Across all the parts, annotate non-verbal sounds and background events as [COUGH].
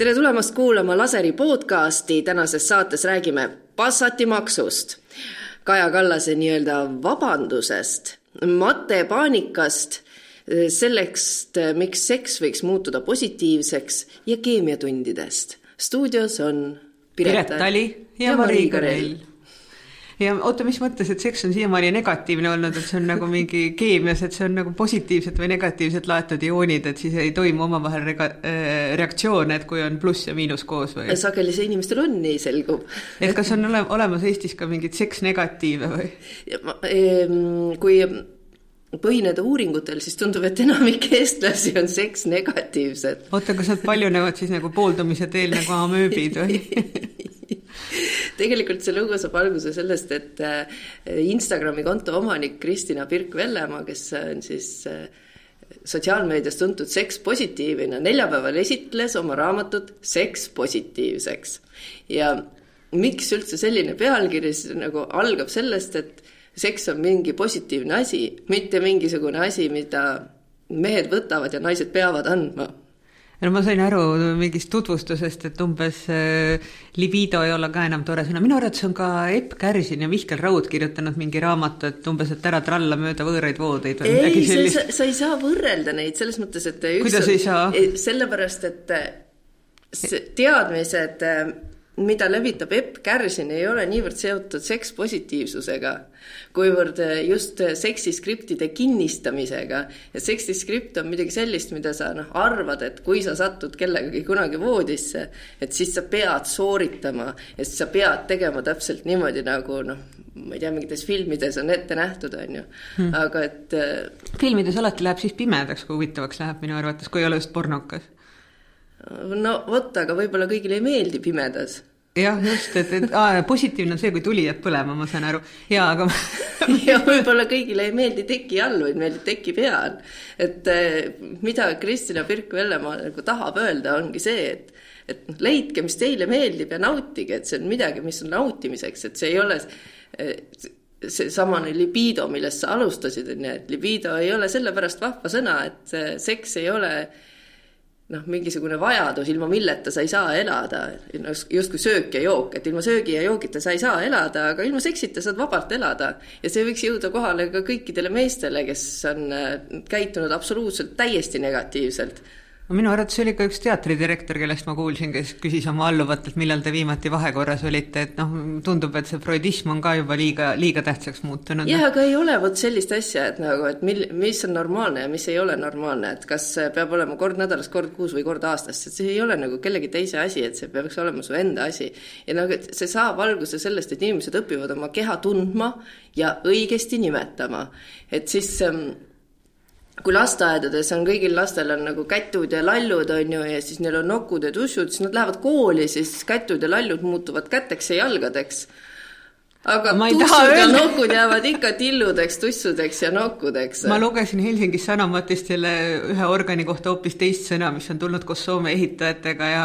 tere tulemast kuulama Laseri podcasti, tänases saates räägime Passati maksust, Kaja Kallase nii-öelda vabandusest, matepaanikast, selleks, miks seks võiks muutuda positiivseks ja keemiatundidest. stuudios on Piret Tali ja, ja Mari Karell ja oota, mis mõttes, et seks on siiamaani negatiivne olnud, et see on nagu mingi keemias, et see on nagu positiivselt või negatiivselt laetud ioonid, et siis ei toimu omavahel rega- äh,, reaktsioone, et kui on pluss ja miinus koos või? sageli see inimestel on nii, selgub. et kas on ole, olemas Eestis ka mingeid seksnegatiive või? kui põhineda uuringutel, siis tundub, et enamik eestlasi on seksnegatiivsed. oota, kas nad paljunevad siis nagu pooldumise teel nagu amööbid või [LAUGHS] tegelikult see lugu saab alguse sellest, et äh, Instagrami konto omanik Kristina Pirk-Vellemaa, kes on siis äh, sotsiaalmeedias tuntud sekspositiivina, neljapäeval esitles oma raamatut Seks positiivseks. ja miks üldse selline pealkiri siis nagu algab sellest, et seks on mingi positiivne asi, mitte mingisugune asi, mida mehed võtavad ja naised peavad andma no ma sain aru mingist tutvustusest, et umbes äh, libido ei ole ka enam tore sõna, minu arvates on ka Epp Kärsin ja Mihkel Raud kirjutanud mingi raamatu, et umbes, et ära tralla mööda võõraid voodeid või midagi sellist. sa ei saa võrrelda neid selles mõttes, et kuidas on, ei saa? sellepärast, et teadmised mida levitab Epp Kärsin, ei ole niivõrd seotud sekspositiivsusega, kuivõrd just seksiskriptide kinnistamisega. ja seksiskript on midagi sellist, mida sa noh, arvad, et kui sa satud kellegagi kunagi voodisse, et siis sa pead sooritama ja siis sa pead tegema täpselt niimoodi, nagu noh, ma ei tea, mingites filmides on ette nähtud, on ju hmm., aga et äh, filmides alati läheb siis pimedaks, kui huvitavaks läheb minu arvates, kui ei ole just pornokas no vot, aga võib-olla kõigile ei meeldi pimedas jah, just, et, et aa, positiivne on see, kui tuli jääb põlema, ma saan aru, jaa, aga [LAUGHS] ja võib-olla kõigile ei meeldi teki all, vaid meeldib teki peal. et eh, mida Kristina Pirk-Vellemaa nagu tahab öelda, ongi see, et et noh, leidke, mis teile meeldib ja nautige, et see on midagi, mis on nautimiseks, et see ei ole eh, seesamane libido, millest sa alustasid, on ju, et libido ei ole sellepärast vahva sõna, et seks ei ole äh, noh, mingisugune vajadus, ilma milleta sa ei saa elada, justkui söök ja jook, et ilma söögi ja joogita sa ei saa elada, aga ilma seksita saad vabalt elada. ja see võiks jõuda kohale ka kõikidele meestele, kes on äh, käitunud absoluutselt täiesti negatiivselt minu arvates oli ka üks teatridirektor, kellest ma kuulsin, kes küsis oma alluvatelt, millal te viimati vahekorras olite, et noh, tundub, et see freudism on ka juba liiga, liiga tähtsaks muutunud. jah, aga ei ole vot sellist asja, et nagu, et mil-, mis on normaalne ja mis ei ole normaalne, et kas peab olema kord nädalas, kord kuus või kord aastas, et see ei ole nagu kellegi teise asi, et see peaks olema su enda asi. ja nagu, et see saab alguse sellest, et inimesed õpivad oma keha tundma ja õigesti nimetama. et siis ähm, kui lasteaedades on kõigil lastel on nagu kätud ja lallud, on ju, ja siis neil on nokud ja tussud, siis nad lähevad kooli, siis kätud ja lallud muutuvad käteks ja jalgadeks aga tussud ja nokud jäävad ikka tilludeks, tussudeks ja nokkudeks. ma lugesin Helsingis Sanomatist selle ühe organi kohta hoopis teist sõna, mis on tulnud koos Soome ehitajatega ja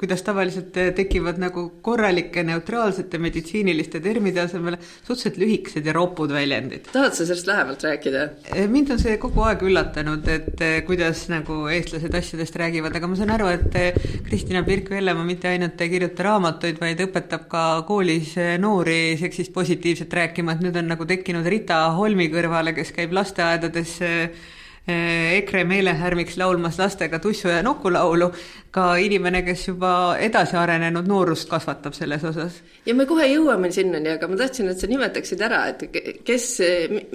kuidas tavaliselt tekivad nagu korralike neutraalsete meditsiiniliste termide asemel suhteliselt lühikesed ja ropud väljendid. tahad sa sellest lähemalt rääkida? mind on see kogu aeg üllatanud, et kuidas nagu eestlased asjadest räägivad, aga ma saan aru, et Kristina Pirk-Vellemaa mitte ainult ei kirjuta raamatuid, vaid õpetab ka koolis noori seksist positiivselt rääkima, et nüüd on nagu tekkinud Rita Holmi kõrvale, kes käib lasteaedades eh, EKRE meelehärmiks laulmas lastega tussu- ja nokulaulu, ka inimene, kes juba edasi arenenud noorust kasvatab selles osas. ja me kohe jõuame sinnani, aga ma tahtsin, et sa nimetaksid ära, et kes,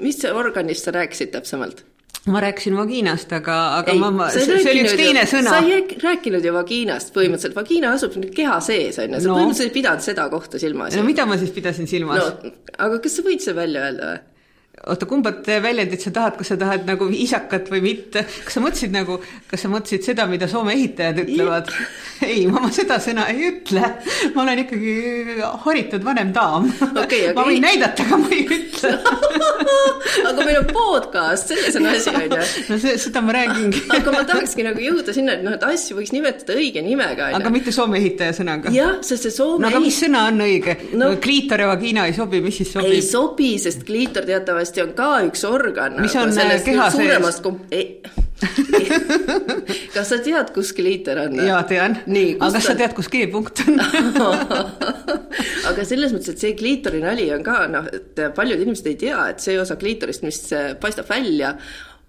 mis organist sa rääkisid täpsemalt? Ma rääkisin vagiinast, aga, aga ei, ma, ma, see, oli üks teine ju, sõna. sa ei rääkinud ju vagiinast põhimõtteliselt, vagiina asub nüüd keha sees, on ju, sa no. põhimõtteliselt ei pidanud seda kohta silmas. no mida ma siis pidasin silmas no,? aga kas sa võid selle välja öelda või? Oota, kumbat väljendit sa tahad, kas sa tahad nagu isakat või mitte, kas sa mõtlesid nagu, kas sa mõtlesid seda, mida Soome ehitajad ütlevad? ei, ma seda sõna ei ütle, ma olen ikkagi haritud vanem daam okay,. Okay. ma võin näidata, aga ma ei ütle [LAUGHS] aga meil on podcast, selles on asi, on ju. no see, seda ma räägingi aga ma tahakski nagu jõuda sinna, et noh, et asju võiks nimetada õige nimega, aga mitte Soome ehitaja sõnaga? jah, sest see Soome no aga mis sõna on õige no,? kliitor ja vagiina ei sobi, mis siis sobib? ei sobi, sest kliitor teatavasti kindlasti on ka üks organ. mis on keha sees? [LAUGHS] Kas sa tead, kus kliiter on? jaa, tean. aga kas ta... sa tead, kus G-punkt on [LAUGHS] aga selles mõttes, et see kliitori nali on ka noh, et paljud inimesed ei tea, et see osa kliitorist, mis paistab välja,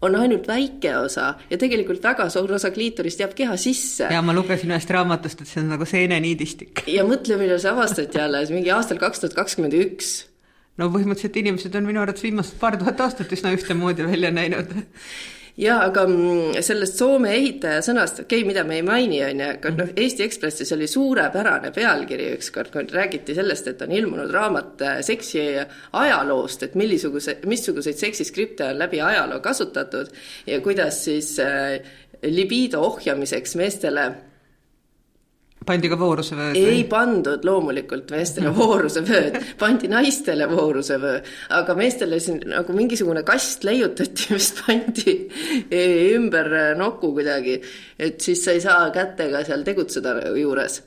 on ainult väike osa ja tegelikult väga suur osa kliitorist jääb keha sisse. ja ma lugesin ühest raamatust, et see on nagu seeneniidistik. ja mõtle, millal see avastati alles, mingi aastal kaks tuhat kakskümmend üks no põhimõtteliselt inimesed on minu arvates viimased paar tuhat aastat üsna ühtemoodi välja näinud. Ja aga mm, sellest Soome ehitaja sõnast, okei okay,, mida me ei maini, on ju, aga noh, Eesti Ekspressis oli suurepärane pealkiri ükskord, kui räägiti sellest, et on ilmunud raamat äh, seksi ajaloost, et millisuguse, missuguseid seksiskripte on läbi ajaloo kasutatud ja kuidas siis äh, libido ohjamiseks meestele pandi ka voorusevööd? ei pandud loomulikult meestele voorusevööd, pandi naistele voorusevöö, aga meestele siin nagu mingisugune kast leiutati, mis pandi ümber noku kuidagi, et siis sa ei saa kätega seal tegutseda juures.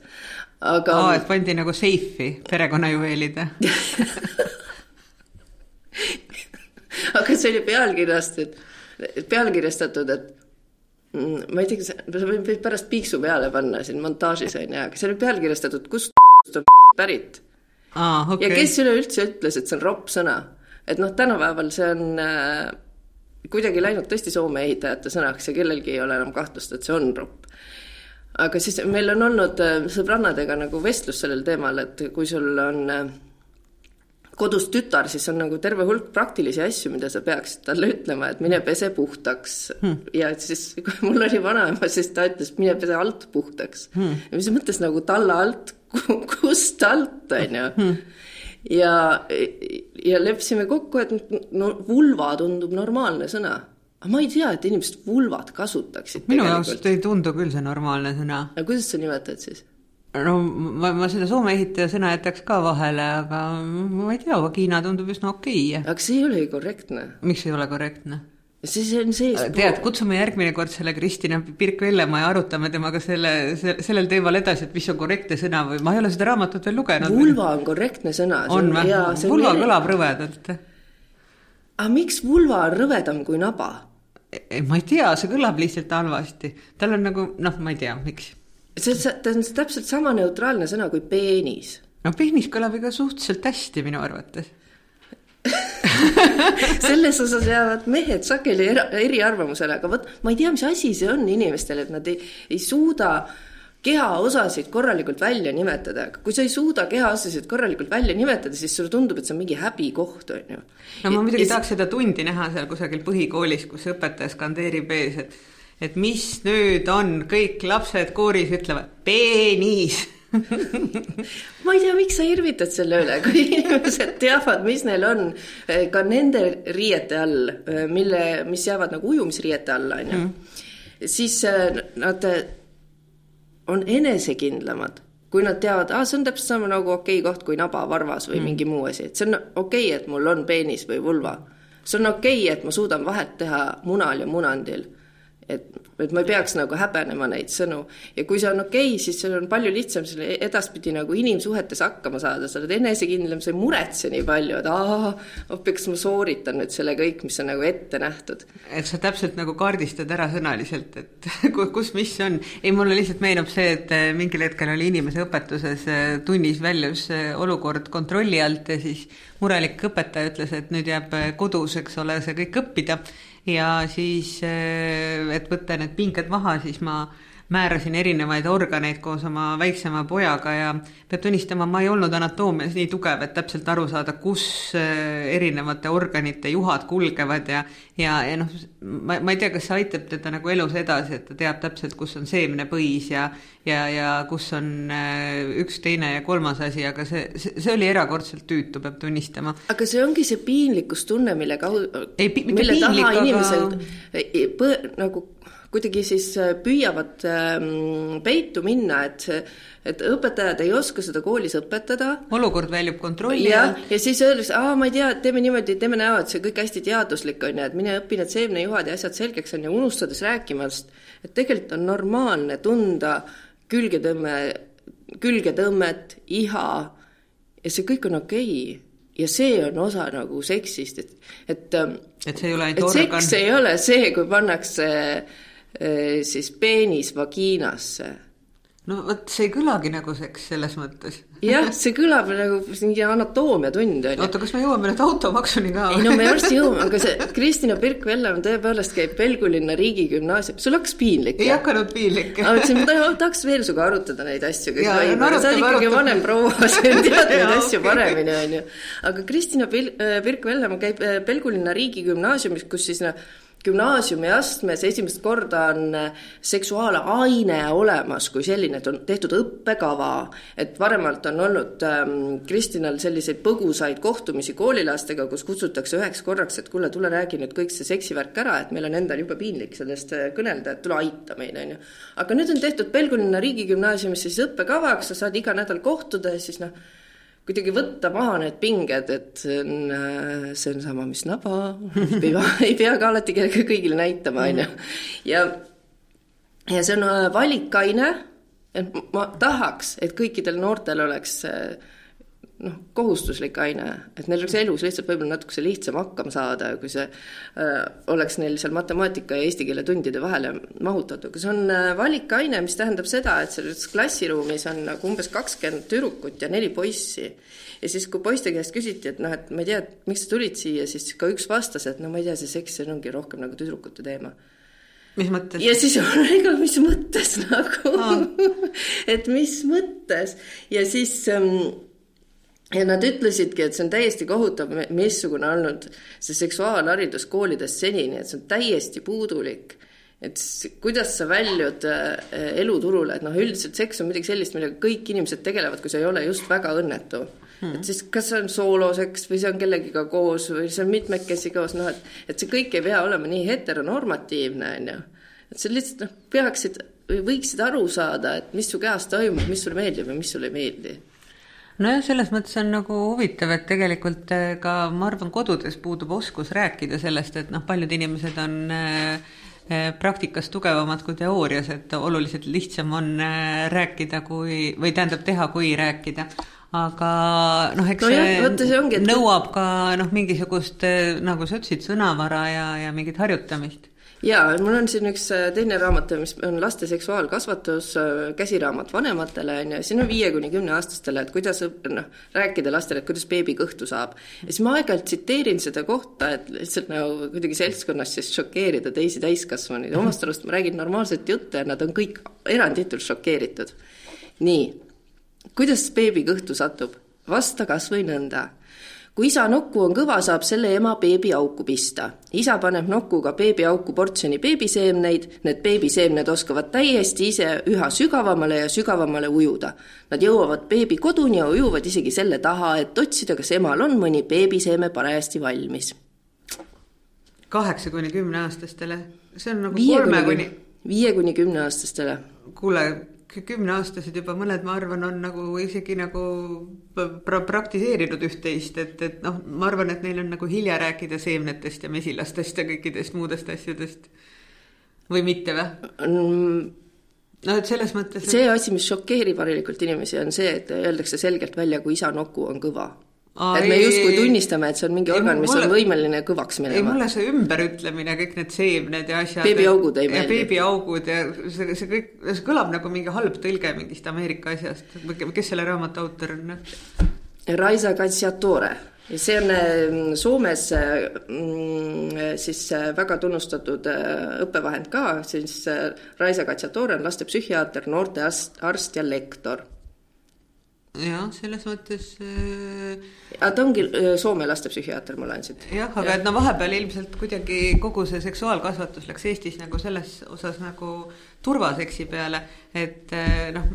aga Aa, et pandi nagu seifi perekonnajuveelid [LAUGHS] aga see oli pealkirjast, et pealkirjastatud, et Mm, ma ei tea, kas, sa võid pärast piiksu peale panna siin montaažis on ju, aga see oli pealkirjastatud, kust on pärit ah,. Okay. ja kes üleüldse ütles, et see on ropp sõna, et noh, tänapäeval see on äh, kuidagi läinud tõesti Soome ehitajate sõnaks ja kellelgi ei ole enam kahtlust, et see on ropp. aga siis meil on olnud äh, sõbrannadega nagu vestlus sellel teemal, et kui sul on äh, kodus tütar, siis on nagu terve hulk praktilisi asju, mida sa peaksid talle ütlema, et mine pese puhtaks hmm.. ja siis, kui [LAUGHS] mul oli vanaema, siis ta ütles, mine pese alt puhtaks hmm.. ja mis mõttes nagu talla alt, [LAUGHS] kust alt, on ju hmm. ja, ja leppisime kokku, et no vulva tundub normaalne sõna aga ma ei tea, et inimesed vulvat kasutaksid. minu jaoks ei tundu küll see normaalne sõna. aga kuidas sa nimetad siis? No ma, ma seda Soome ehitaja sõna jätaks ka vahele, aga ma ei tea, vagina tundub üsna okei okay.. aga see ei ole ju korrektne. miks ei ole korrektne? siis on sees. tead, kutsume järgmine kord selle Kristina Pirk-Vellemaa ja arutame temaga selle, selle, sellel teemal edasi, et mis on korrektne sõna või ma ei ole seda raamatut veel lugenud. vulva on korrektne sõna. on või? vulva on kõlab rõvedalt. aga miks vulva on rõvedam kui naba? ma ei tea, see kõlab lihtsalt halvasti. tal on nagu noh, ma ei tea, miks see, see, ta on täpselt sama neutraalne sõna kui peenis. no peenis kõlab ikka suhteliselt hästi minu arvates [LAUGHS] selles osas jäävad mehed sageli eriarvamusele, aga vot ma ei tea, mis asi see on inimestel, et nad ei, ei suuda kehaosasid korralikult välja nimetada, kui sa ei suuda kehaosasid korralikult välja nimetada, siis sulle tundub, et see on mingi häbikoht, on ju. no ma muidugi ja, tahaks seda tundi näha seal kusagil põhikoolis, kus õpetaja skandeerib ees, et et mis nüüd on, kõik lapsed kooris ütlevad peenis [LAUGHS] ma ei tea, miks sa irvitad selle üle, kui inimesed teavad, mis neil on eh, ka nende riiete all, eh, mille, mis jäävad nagu ujumisriiete alla, on ju. Mm. siis eh, nad on enesekindlamad, kui nad teavad, aa, see on täpselt sama nagu okei okay koht kui naba, varvas või mm. mingi muu asi, et see on okei okay,, et mul on peenis või vulva. see on okei okay,, et ma suudan vahet teha munal ja munandil et, et ma ei peaks nagu häbenema neid sõnu ja kui see on okei okay,, siis sul on palju lihtsam selle edaspidi nagu inimsuhetes hakkama saada, sa oled enesekindlam, sa ei muretse nii palju, et aa, appi, kas ma sooritan nüüd selle kõik, mis on nagu ette nähtud. et sa täpselt nagu kaardistad ära sõnaliselt, et [LAUGHS] kus, mis on. ei, mulle lihtsalt meenub see, et eh, mingil hetkel oli inimese õpetuses eh, tunnis väljus eh, olukord kontrolli alt ja siis murelik õpetaja ütles, et nüüd jääb kodus, eks ole, see kõik õppida ja siis, eh, et võtta need pinged maha, siis ma määrasin erinevaid organeid koos oma väiksema pojaga ja peab tunnistama, ma ei olnud anatoomias nii tugev, et täpselt aru saada, kus äh, erinevate organite juhad kulgevad ja ja, ja noh, ma, ma ei tea, kas see aitab teda nagu elus edasi, et ta teab täpselt, kus on seemnepõis ja ja, ja kus on äh, üks, teine ja kolmas asi, aga see, see, see oli erakordselt tüütu, peab tunnistama. aga see ongi see piinlikkustunne, mille kaudu, mille taha inimesed põ, nagu kuidagi siis äh, püüavad ähm, peitu minna, et et õpetajad ei oska seda koolis õpetada. olukord väljub kontrolli alt. ja siis öeldakse, aa, ma ei tea, teeme niimoodi, teeme näo, et see kõik hästi teaduslik on ju, et mine õpi need seemnejuhad ja asjad selgeks on ju, unustades rääkimast, et tegelikult on normaalne tunda külgetõmme, külgetõmmet, iha ja see kõik on okei okay ja see on osa nagu seksist, et, et et see ei ole ainult organ. seks ei ole see, kui pannakse eh, siis peenis vagiinasse no vot, see ei kõlagi nagu seks selles mõttes. jah, [LAUGHS] see kõlab nagu mingi anatoomiatund on ju. oota, kas me jõuame nüüd automaksuni ka? ei no me varsti jõuame, aga see [LAUGHS] Kristina Pirk-Vellam tõepoolest käib Pelgulinna riigigümnaasium, sul hakkas piinlik? ei hakanud piinlik. ma mõtlesin, ma tahaks veel sinuga arutada neid asju, sa oled ikkagi vanem proua, [LAUGHS] sa tead neid asju paremini, on ju. aga Kristina Pirk-Vellam käib Pelgulinna riigigümnaasiumis, kus siis noh, gümnaasiumiastmes esimest korda on äh, seksuaalaine olemas kui selline, et on tehtud õppekava, et varemalt on olnud ähm, Kristinal selliseid põgusaid kohtumisi koolilastega, kus kutsutakse üheks korraks, et kuule, tule räägi nüüd kõik see seksivärk ära, et meil on endal jube piinlik sellest äh, kõnelda, et tule aita meid, on ju. aga nüüd on tehtud Pelgulinna riigigümnaasiumis siis õppekavaks, sa saad iga nädal kohtuda ja siis noh, kuidagi võtta maha need pinged, et see on, äh, see on sama, mis naba, ei pea, [LAUGHS] ka alati kõigile näitama, on ju. ja, ja see on äh, valikaine, et ma tahaks, et kõikidel noortel oleks äh, noh, kohustuslik aine, et neil oleks elus lihtsalt võib-olla natukese lihtsam hakkama saada, kui see äh, oleks neil seal matemaatika ja eesti keele tundide vahele mahutatud, aga see on äh, valikaine, mis tähendab seda, et selles klassiruumis on nagu umbes kakskümmend tüdrukut ja neli poissi. ja siis, kui poiste käest küsiti, et noh, et ma ei tea, miks sa tulid siia, siis ka üks vastas, et no ma ei tea, see seks, see ongi rohkem nagu tüdrukute teema. Mis mõttes? ja siis on, [LAUGHS] ega mis mõttes nagu [LAUGHS] et mis mõttes? Ja siis ähm, ja nad ütlesidki, et see on täiesti kohutav, missugune olnud see seksuaalharidus koolides senini, et see on täiesti puudulik. et kuidas sa väljud äh, eluturule, et noh, üldiselt seks on midagi sellist, millega kõik inimesed tegelevad, kui sa ei ole just väga õnnetu hmm.. et siis, kas see on sooloseks või see on kellegiga koos või see on mitmekesi koos, noh, et, et see kõik ei pea olema nii heteronormatiivne, on ju. et sa lihtsalt noh, peaksid või võiksid aru saada, et mis su kehas toimub, mis sulle meeldib ja mis sulle ei meeldi nojah, selles mõttes on nagu huvitav, et tegelikult äh, ka ma arvan, kodudes puudub oskus rääkida sellest, et noh, paljud inimesed on äh, äh, praktikas tugevamad kui teoorias, et oluliselt lihtsam on rääkida kui, või tähendab teha, kui rääkida. Aga noh, eks no jah, see, see ongi, et... nõuab ka noh, mingisugust nagu sa ütlesid, sõnavara ja, ja mingit harjutamist jaa, mul on siin üks äh, teine raamat, mis on laste seksuaalkasvatus, äh, käsiraamat vanematele, on ju, siin on viie kuni kümneaastastele, et kuidas noh, rääkida lastele, et kuidas beebi kõhtu saab. ja siis ma aeg-ajalt tsiteerin seda kohta, et lihtsalt nagu kuidagi seltskonnas siis šokeerida teisi täiskasvanuid omast arust ma räägin normaalset juttu ja nad on kõik eranditult šokeeritud. nii, kuidas beebi kõhtu satub? vasta kas või nõnda kui isa nokku on kõva, saab selle ema beebiauku pista. isa paneb nokuga beebiauku portsjoni beebiseemneid, need beebiseemned oskavad täiesti ise üha sügavamale ja sügavamale ujuda. Nad jõuavad beebi koduni ja ujuvad isegi selle taha, et otsida, kas emal on mõni beebiseeme parajasti valmis. kaheksa kuni kümneaastastele, see on nagu viie kolme kuni, kuni... viie kuni kümneaastastele. kuule kümneaastased juba mõned, ma arvan, on nagu isegi nagu pra praktiseerinud üht-teist, et, et noh, ma arvan, et neil on nagu hilja rääkida seemnetest ja mesilastest ja kõikidest muudest asjadest. või mitte või mm.? no et selles mõttes. see asi, mis šokeerib harilikult inimesi, on see, et öeldakse selgelt välja, kui isa noku on kõva Aa, et me justkui tunnistame, et see on mingi organ, mis mulle, on võimeline kõvaks minema. ei, mulle see ümberütlemine, kõik need seemned ja asjad. beebiaugud ei meeldi. beebiaugud ja see, see kõik, see kõlab nagu mingi halb tõlge mingist Ameerika asjast. kes selle raamatu autor on? Raisa Katsiatore ja see on mm, Soomes mm, siis äh, väga tunnustatud äh, õppevahend ka, siis äh, Raisa Katsiatore on lastepsühhiaater, noortearst ja lektor jah, selles mõttes äh.... aga ta ongi äh, Soome lastepsühhiaater, ma loen siit. jah, aga ja. et no vahepeal ilmselt kuidagi kogu see seksuaalkasvatus läks Eestis nagu selles osas nagu turvaseksi peale, et äh, noh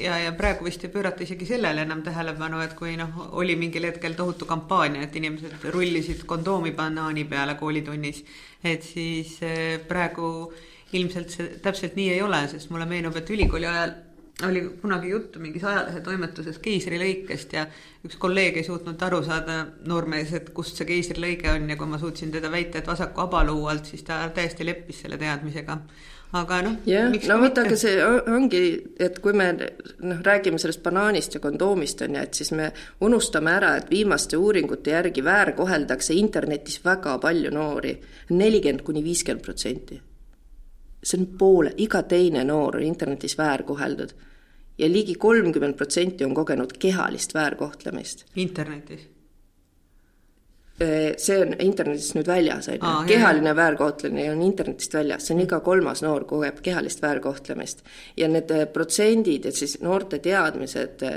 ja, ja praegu vist ei pöörata isegi sellele enam tähelepanu, et kui noh, oli mingil hetkel tohutu kampaania, et inimesed rullisid kondoomi banaani peale koolitunnis, et siis äh, praegu ilmselt see täpselt nii ei ole, sest mulle meenub, et ülikooli ajal oli kunagi juttu mingis ajalehetoimetuses keisrilõikest ja üks kolleeg ei suutnud aru saada, noormees, et kust see keisrilõige on ja kui ma suutsin teda väita, et vasaku abaluu alt, siis ta täiesti leppis selle teadmisega. aga noh. jah, no vot, aga see ongi, et kui me noh, räägime sellest banaanist ja kondoomist on ju, et siis me unustame ära, et viimaste uuringute järgi väärkoheldakse internetis väga palju noori, nelikümmend kuni viiskümmend protsenti. See on poole, iga teine noor on internetis väärkoheldud ja ligi kolmkümmend protsenti on kogenud kehalist väärkohtlemist. internetis Äh, see on internetist nüüd väljas, on ju, kehaline väärkohtlemine on internetist väljas, see on iga kolmas noor kogeb kehalist väärkohtlemist. ja need äh, protsendid, et siis noorte teadmised äh,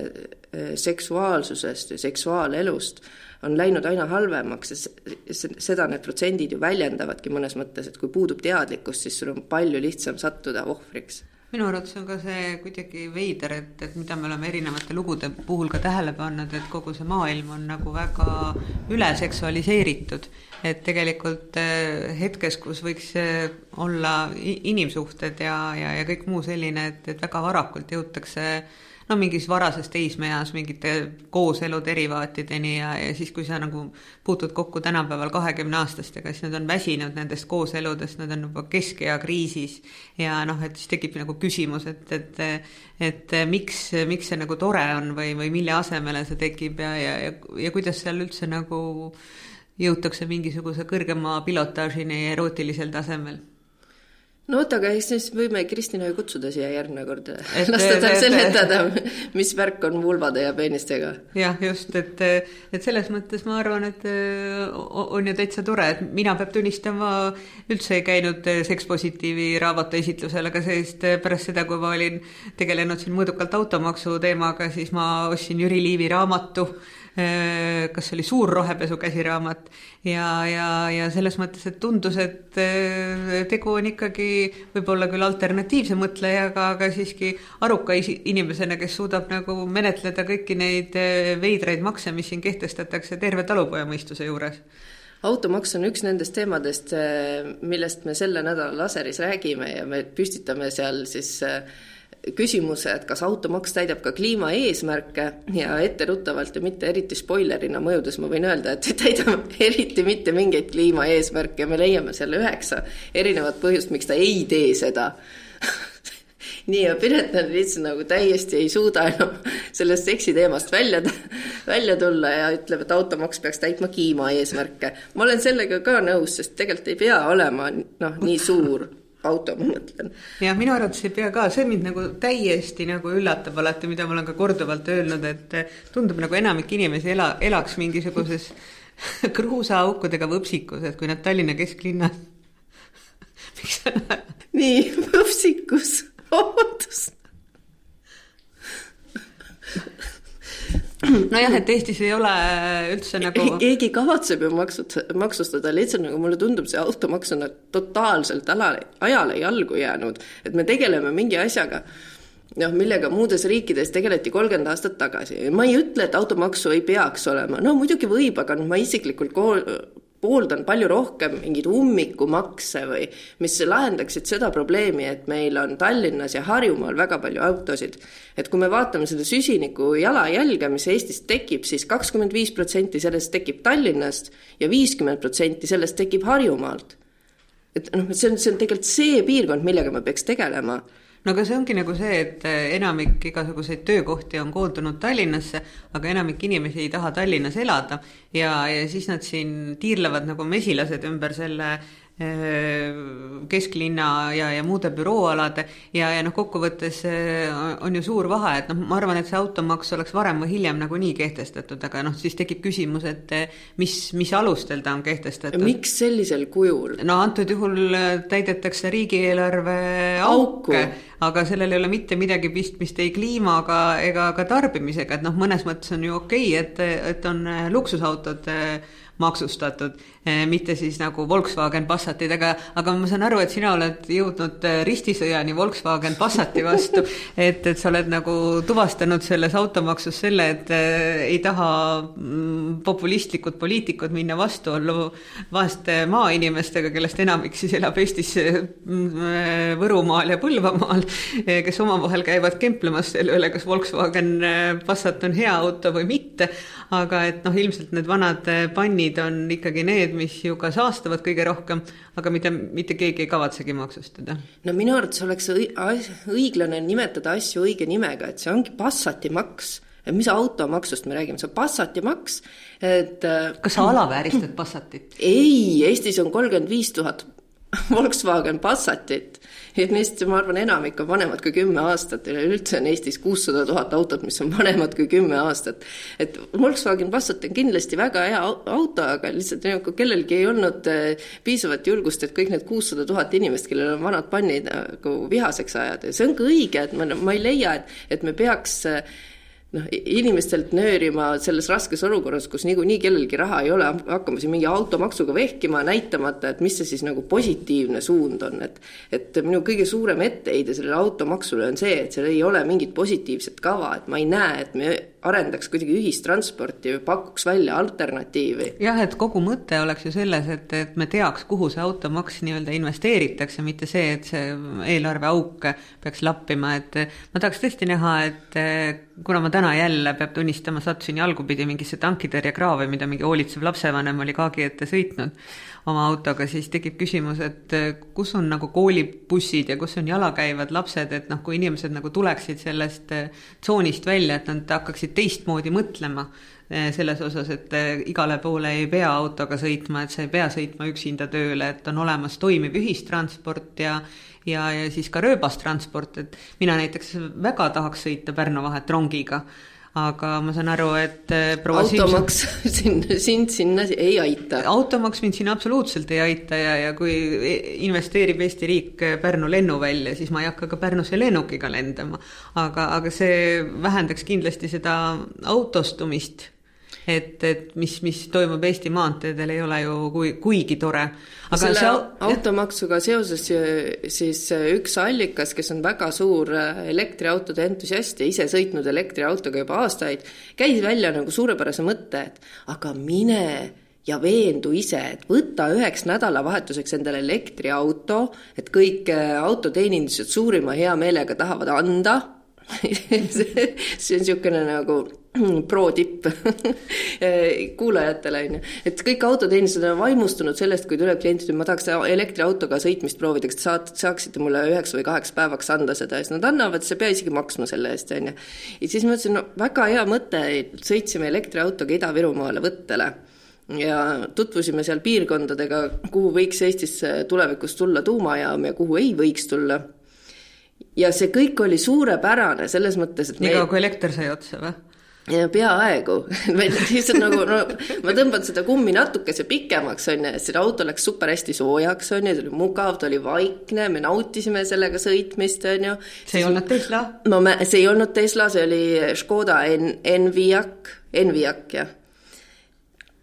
seksuaalsusest ja seksuaalelust on läinud aina halvemaks ja seda need protsendid ju väljendavadki mõnes mõttes, et kui puudub teadlikkus, siis sul on palju lihtsam sattuda ohvriks minu arvates on ka see kuidagi veider, et, et mida me oleme erinevate lugude puhul ka tähele pannud, et kogu see maailm on nagu väga üleseksualiseeritud. et tegelikult eh, hetkes, kus võiks eh, olla inimsuhted ja, ja, ja kõik muu selline, et, et väga varakult jõutakse äh, no mingis varases teismeeas mingite kooselu derivaatideni ja, ja siis, kui sa nagu puutud kokku tänapäeval kahekümneaastastega, siis nad on väsinud nendest kooseludest, nad on juba keskea kriisis. Ja noh, et siis tekib nagu küsimus, et, et et miks, miks see nagu tore on või, või mille asemele see tekib ja, ja, ja, ja kuidas seal üldse nagu jõutakse mingisuguse kõrgema pilotaažini erootilisel tasemel no oota, aga eks siis võime Kristina ju kutsuda siia järgmine kord, [LAUGHS] lasta tal seletada, mis värk on vulvade ja peenistega. jah, just, et, et selles mõttes ma arvan, et on ju täitsa tore, et mina peab tunnistama, üldse ei käinud sekspositiivi raamatu esitlusel, aga sellist pärast seda, kui ma olin tegelenud siin mõõdukalt automaksu teemaga, siis ma ostsin Jüri Liivi raamatu kas see oli Suur rohepesu käsiraamat ja, ja, ja selles mõttes, et tundus, et äh, tegu on ikkagi võib-olla küll alternatiivse mõtlejaga, aga siiski aruka inimesena, kes suudab nagu menetleda kõiki neid äh, veidraid makse, mis siin kehtestatakse terve talupojamõistuse juures. Automaks on üks nendest teemadest, millest me selle nädala laseris räägime ja me püstitame seal siis äh, küsimuse, et kas automaks täidab ka kliimaeesmärke ja etteruttavalt ja mitte eriti spoilerina mõjudes ma võin öelda, et ei täida eriti mitte mingeid kliimaeesmärke ja me leiame seal üheksa erinevat põhjust, miks ta ei tee seda [LAUGHS] nii, ja Piret on lihtsalt nagu täiesti ei suuda enam sellest seksiteemast välja, välja tulla ja ütleb, et automaks peaks täitma kliimaeesmärke. ma olen sellega ka nõus, sest tegelikult ei pea olema noh, nii suur auto, ma mõtlen. jah, minu arvates ei pea ka, see mind nagu täiesti nagu üllatab alati, mida ma olen ka korduvalt öelnud, et tundub nagu enamik inimesi ela, elaks mingisuguses [LAUGHS] kruusaaukudega võpsikus, et kui nad Tallinna kesklinnas [LAUGHS] miks sa naerad? [LAUGHS] nii, võpsikus, vabandust [CLEARS THROAT] nojah, et Eestis ei ole üldse nagu keegi kavatseb ju maksut-, maksustada, lihtsalt nagu mulle tundub, see automaks on totaalselt ala, ajale jalgu jäänud, et me tegeleme mingi asjaga, noh, millega muudes riikides tegeleti kolmkümmend aastat tagasi. ma ei ütle, et automaksu ei peaks olema, no muidugi võib, aga noh, ma isiklikult kool, pooldan palju rohkem mingeid ummikumakse või mis lahendaksid seda probleemi, et meil on Tallinnas ja Harjumaal väga palju autosid. et kui me vaatame seda süsiniku jalajälge, mis Eestis tekib siis, siis kakskümmend viis protsenti sellest tekib Tallinnast ja viiskümmend protsenti sellest tekib Harjumaalt. et noh, see on, see on tegelikult see piirkond, millega me peaks tegelema no aga see ongi nagu see, et eh, enamik igasuguseid töökohti on koondunud Tallinnasse, aga enamik inimesi ei taha Tallinnas elada. Ja, ja siis nad siin tiirlevad nagu mesilased ümber selle Äh, kesklinna ja, ja muude bürooalade ja, ja noh, kokkuvõttes äh, on ju suur vahe, et noh, ma arvan, et see automaks oleks varem või hiljem nagunii kehtestatud, aga noh, siis tekib küsimus, et äh, mis, mis alustel ta on kehtestatud. miks sellisel kujul? no antud juhul täidetakse riigieelarve auke, aga sellel ei ole mitte midagi pistmist ei kliimaga ega ka tarbimisega, et noh, mõnes mõttes on ju okei okay,, et, et on luksusautod maksustatud, eh, mitte siis nagu Volkswagen Passatid, aga, aga ma saan aru, et sina oled jõudnud eh, ristisõjani Volkswagen Passati vastu, [LAUGHS] et, et sa oled nagu tuvastanud selles automaksus selle, et äh, ei taha mm, populistlikud poliitikud minna vastuollu vaeste maainimestega, kellest enamik siis elab Eestis mm, Võrumaal ja Põlvamaal kes omavahel käivad kemplemas selle üle, kas Volkswagen Passat on hea auto või mitte, aga et noh, ilmselt need vanad pannid on ikkagi need, mis ju ka saastavad kõige rohkem, aga mida mitte keegi ei kavatsegi maksustada. no minu arvates oleks õiglane nimetada asju õige nimega, et see ongi Passati maks et mis automaksust me räägime, see on Passati maks, et äh, kas sa alavääristad Passatit? ei, Eestis on kolmkümmend viis tuhat [LAUGHS] Volkswagen Passatit ja neist, ma arvan, enamik on vanemad kui kümme aastat, üleüldse on Eestis kuussada tuhat autot, mis on vanemad kui kümme aastat. et Volkswagen Passat on kindlasti väga hea auto, aga lihtsalt nagu kellelgi ei olnud äh, piisavat julgust, et kõik need kuussada tuhat inimest, kellel on vanad pannid nagu vihaseks ajada ja see on ka õige, et ma, ma ei leia, et, et me peaks äh, noh, inimestelt nöörima selles raskes olukorras, kus niikuinii kellelgi raha ei ole, hakkama siin mingi automaksuga vehkima, näitamata, et mis see siis nagu positiivne suund on, et et minu kõige suurem etteheide sellele automaksule on see, et seal ei ole mingit positiivset kava, et ma ei näe, et me arendaks kuidagi ühistransporti või pakuks välja alternatiivi. jah, et kogu mõte oleks ju selles, et, et me teaks, kuhu see automaks nii-öelda investeeritakse, mitte see, et see eelarveauk peaks lappima, et ma tahaks tõesti näha, et kuna ma täna jälle, peab tunnistama, sattusin jalgupidi mingisse tankitõrjekraavi, mida mingi hoolitsev lapsevanem oli kaagi ette sõitnud oma autoga, siis tekib küsimus, et kus on nagu koolibussid ja kus on jalakäivad lapsed, et noh, kui inimesed nagu tuleksid sellest tsoonist välja, et nad hakkaksid teistmoodi mõtlema eh, selles osas, et eh, igale poole ei pea autoga sõitma, et sa ei pea sõitma üksinda tööle, et on olemas toimiv ühistransport ja ja, ja siis ka rööbastransport, et mina näiteks väga tahaks sõita Pärnu vahet rongiga aga ma saan aru, et äh, proua automaks [LAUGHS] sind, sind sinna ei aita. automaks mind sinna absoluutselt ei aita ja, ja kui e-, investeerib Eesti riik Pärnu lennuvälja, siis ma ei hakka ka Pärnusse lennukiga lendama. aga, aga see vähendaks kindlasti seda autostumist et, et mis, mis toimub Eesti maanteedel, ei ole ju kui, kuigi tore. aga selle see, automaksuga seoses siis üks allikas, kes on väga suur elektriautode entusiast ja ise sõitnud elektriautoga juba aastaid, käis välja nagu suurepärase mõtte, et aga mine ja veendu ise, et võta üheks nädalavahetuseks endale elektriauto, et kõik autoteenindused suurima heameelega tahavad anda [LAUGHS] see on niisugune nagu [CLEARS THROAT] pro tipp [LAUGHS] kuulajatele, on ju. et kõik autoteenistused on vaimustunud sellest, kui tuleb klient, ütleb, ma tahaks elektriautoga sõitmist proovida, kas te saate, saaksite mulle üheks või kaheks päevaks anda seda ja siis nad annavad, sa ei pea isegi maksma selle eest, on ju. ja siis ma mõtlesin, no väga hea mõte, sõitsime elektriautoga Ida-Virumaale võttele ja tutvusime seal piirkondadega, kuhu võiks Eestisse tulevikus tulla tuumajaam ja kuhu ei võiks tulla ja see kõik oli suurepärane selles mõttes, et nii kaua, kui elekter sai otsa või? Peaaegu [LAUGHS] lihtsalt nagu no ma tõmban seda kummi natukese pikemaks, on ju, see auto läks super hästi soojaks, on ju, see oli mugav, ta oli vaikne, me nautisime sellega sõitmist, on ju. see ei olnud Tesla? no me, see ei olnud Tesla, see oli Škoda N-, Enviak, Enviak, jah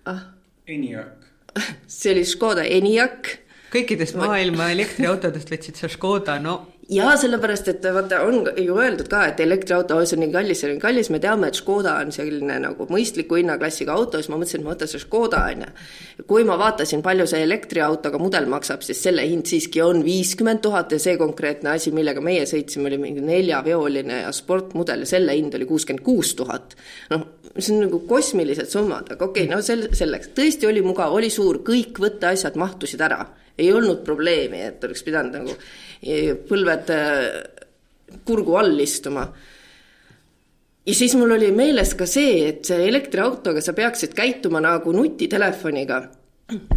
ah.. Eniak. [LAUGHS] see oli Škoda Eniak. kõikidest maailma elektriautodest võtsid sa Škoda, no jaa, sellepärast, et vaata, on ju öeldud ka, et elektriauto, see on nii kallis, see on nii kallis, me teame, et Škoda on selline nagu mõistliku hinnaklassiga auto, siis ma mõtlesin, et ma võtan selle Škoda, on ju. kui ma vaatasin, palju see elektriautoga mudel maksab, siis selle hind siiski on viiskümmend tuhat ja see konkreetne asi, millega meie sõitsime, oli mingi neljaveoline ja sportmudel ja selle hind oli kuuskümmend kuus tuhat. noh, see on nagu kosmilised summad, aga okei okay,, no sel-, selleks, tõesti oli mugav, oli suur, kõik võtteasjad mahtusid ära ei olnud probleemi, et oleks pidanud nagu e, põlved e, kurgu all istuma. ja siis mul oli meeles ka see, et see elektriautoga sa peaksid käituma nagu nutitelefoniga.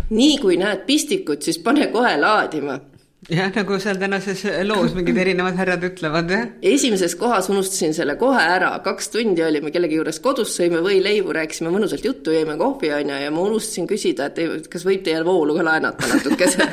nii kui näed pistikut, siis pane kohe laadima jah, nagu seal tänases loos mingid [LAUGHS] erinevad härrad ütlevad, jah. esimeses kohas unustasin selle kohe ära, kaks tundi olime kellegi juures kodus, sõime võileibu, rääkisime mõnusalt juttu, jõime kohvi, on ju, ja ma unustasin küsida, et kas võib teie voolu ka laenata natukese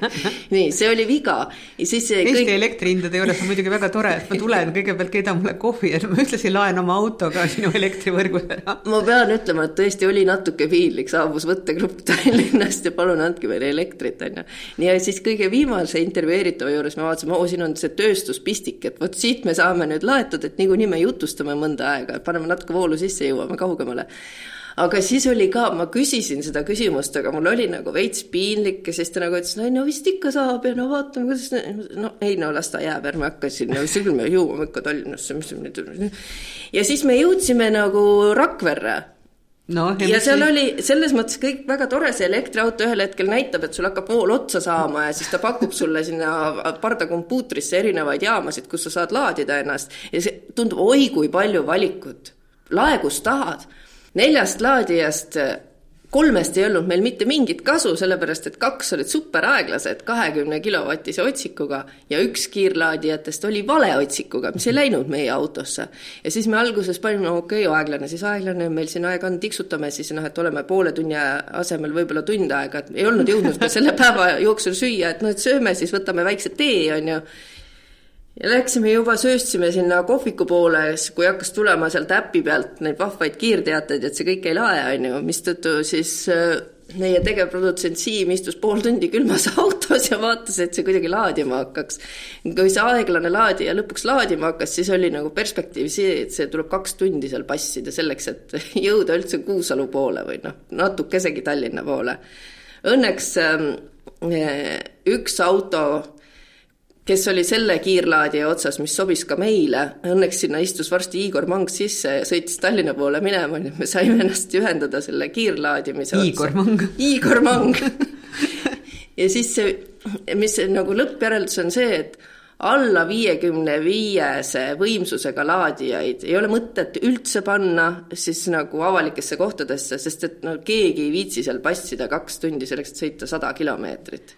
[LAUGHS] nii, see oli viga. ja siis see Eesti kõik... elektrihindade juures on muidugi väga tore, et ma tulen, kõigepealt keedan mulle kohvi ja ma ühtlasi laen oma autoga sinu elektrivõrgus ära. ma pean ütlema, et tõesti oli natuke piinlik, saabus võttegrupp Tallinnast ja palun andke meile elektrit, on ju. ja siis kõige viimase see intervjueeritava juures me vaatasime, oo, siin on see tööstuspistik, et vot siit me saame nüüd laetud, et niikuinii me jutustame mõnda aega, paneme natuke voolu sisse, jõuame kaugemale. aga siis oli ka, ma küsisin seda küsimust, aga mul oli nagu veits piinlik ja siis ta nagu ütles, no ei no vist ikka saab ja no vaatame, kuidas, no ei no las ta jääb, ärme hakka siin, no küll me jõuame ikka Tallinnasse, mis nüüd. ja siis me jõudsime nagu Rakverre no, ja, seal oli selles mõttes kõik väga tore, see elektriauto ühel hetkel näitab, et sul hakkab vool otsa saama ja siis ta pakub sulle sinna pardakompuutrisse erinevaid jaamasid, kus sa saad laadida ennast. Ja see tundub, oi kui palju valikut, lae kus tahad. Neljast laadijast kolmest ei olnud meil mitte mingit kasu, sellepärast et kaks olid superaeglased kahekümne kilovatise otsikuga ja üks kiirlaadijatest oli valeotsikuga, mis ei läinud meie autosse. ja siis me alguses panime, okei okay,, aeglane, siis aeglane, meil siin aega on, tiksutame siis noh, et oleme poole tunni asemel võib-olla tund aega, et ei olnud jõudnud ka selle päeva jooksul süüa, et noh, et sööme siis, võtame väikse tee, on ju ja läksime juba, sööstsime sinna kohviku poole, kui hakkas tulema sealt äpi pealt neid vahvaid kiirteateid, et see kõik ei lae, on ju, mistõttu siis äh, meie tegevprodutsent Siim istus pool tundi külmas [LAUGHS] autos ja vaatas, et see kuidagi laadima hakkaks. kui see aeglane laadija lõpuks laadima hakkas, siis oli nagu perspektiiv see, et see tuleb kaks tundi seal passida selleks, et [LAUGHS] jõuda üldse Kuusalu poole või noh, natukesegi Tallinna poole. Õnneks ähm, äh, üks auto kes oli selle kiirlaadija otsas, mis sobis ka meile, õnneks sinna istus varsti Igor Mang sisse ja sõitis Tallinna poole minema, nii et me saime ennast ühendada selle kiirlaadimise Igor. Mang. Igor Mang ja siis see, mis nagu lõppjäreldus on see, et alla viiekümne viiese võimsusega laadijaid ei ole mõtet üldse panna siis nagu avalikesse kohtadesse, sest et no keegi ei viitsi seal passida kaks tundi selleks, et sõita sada kilomeetrit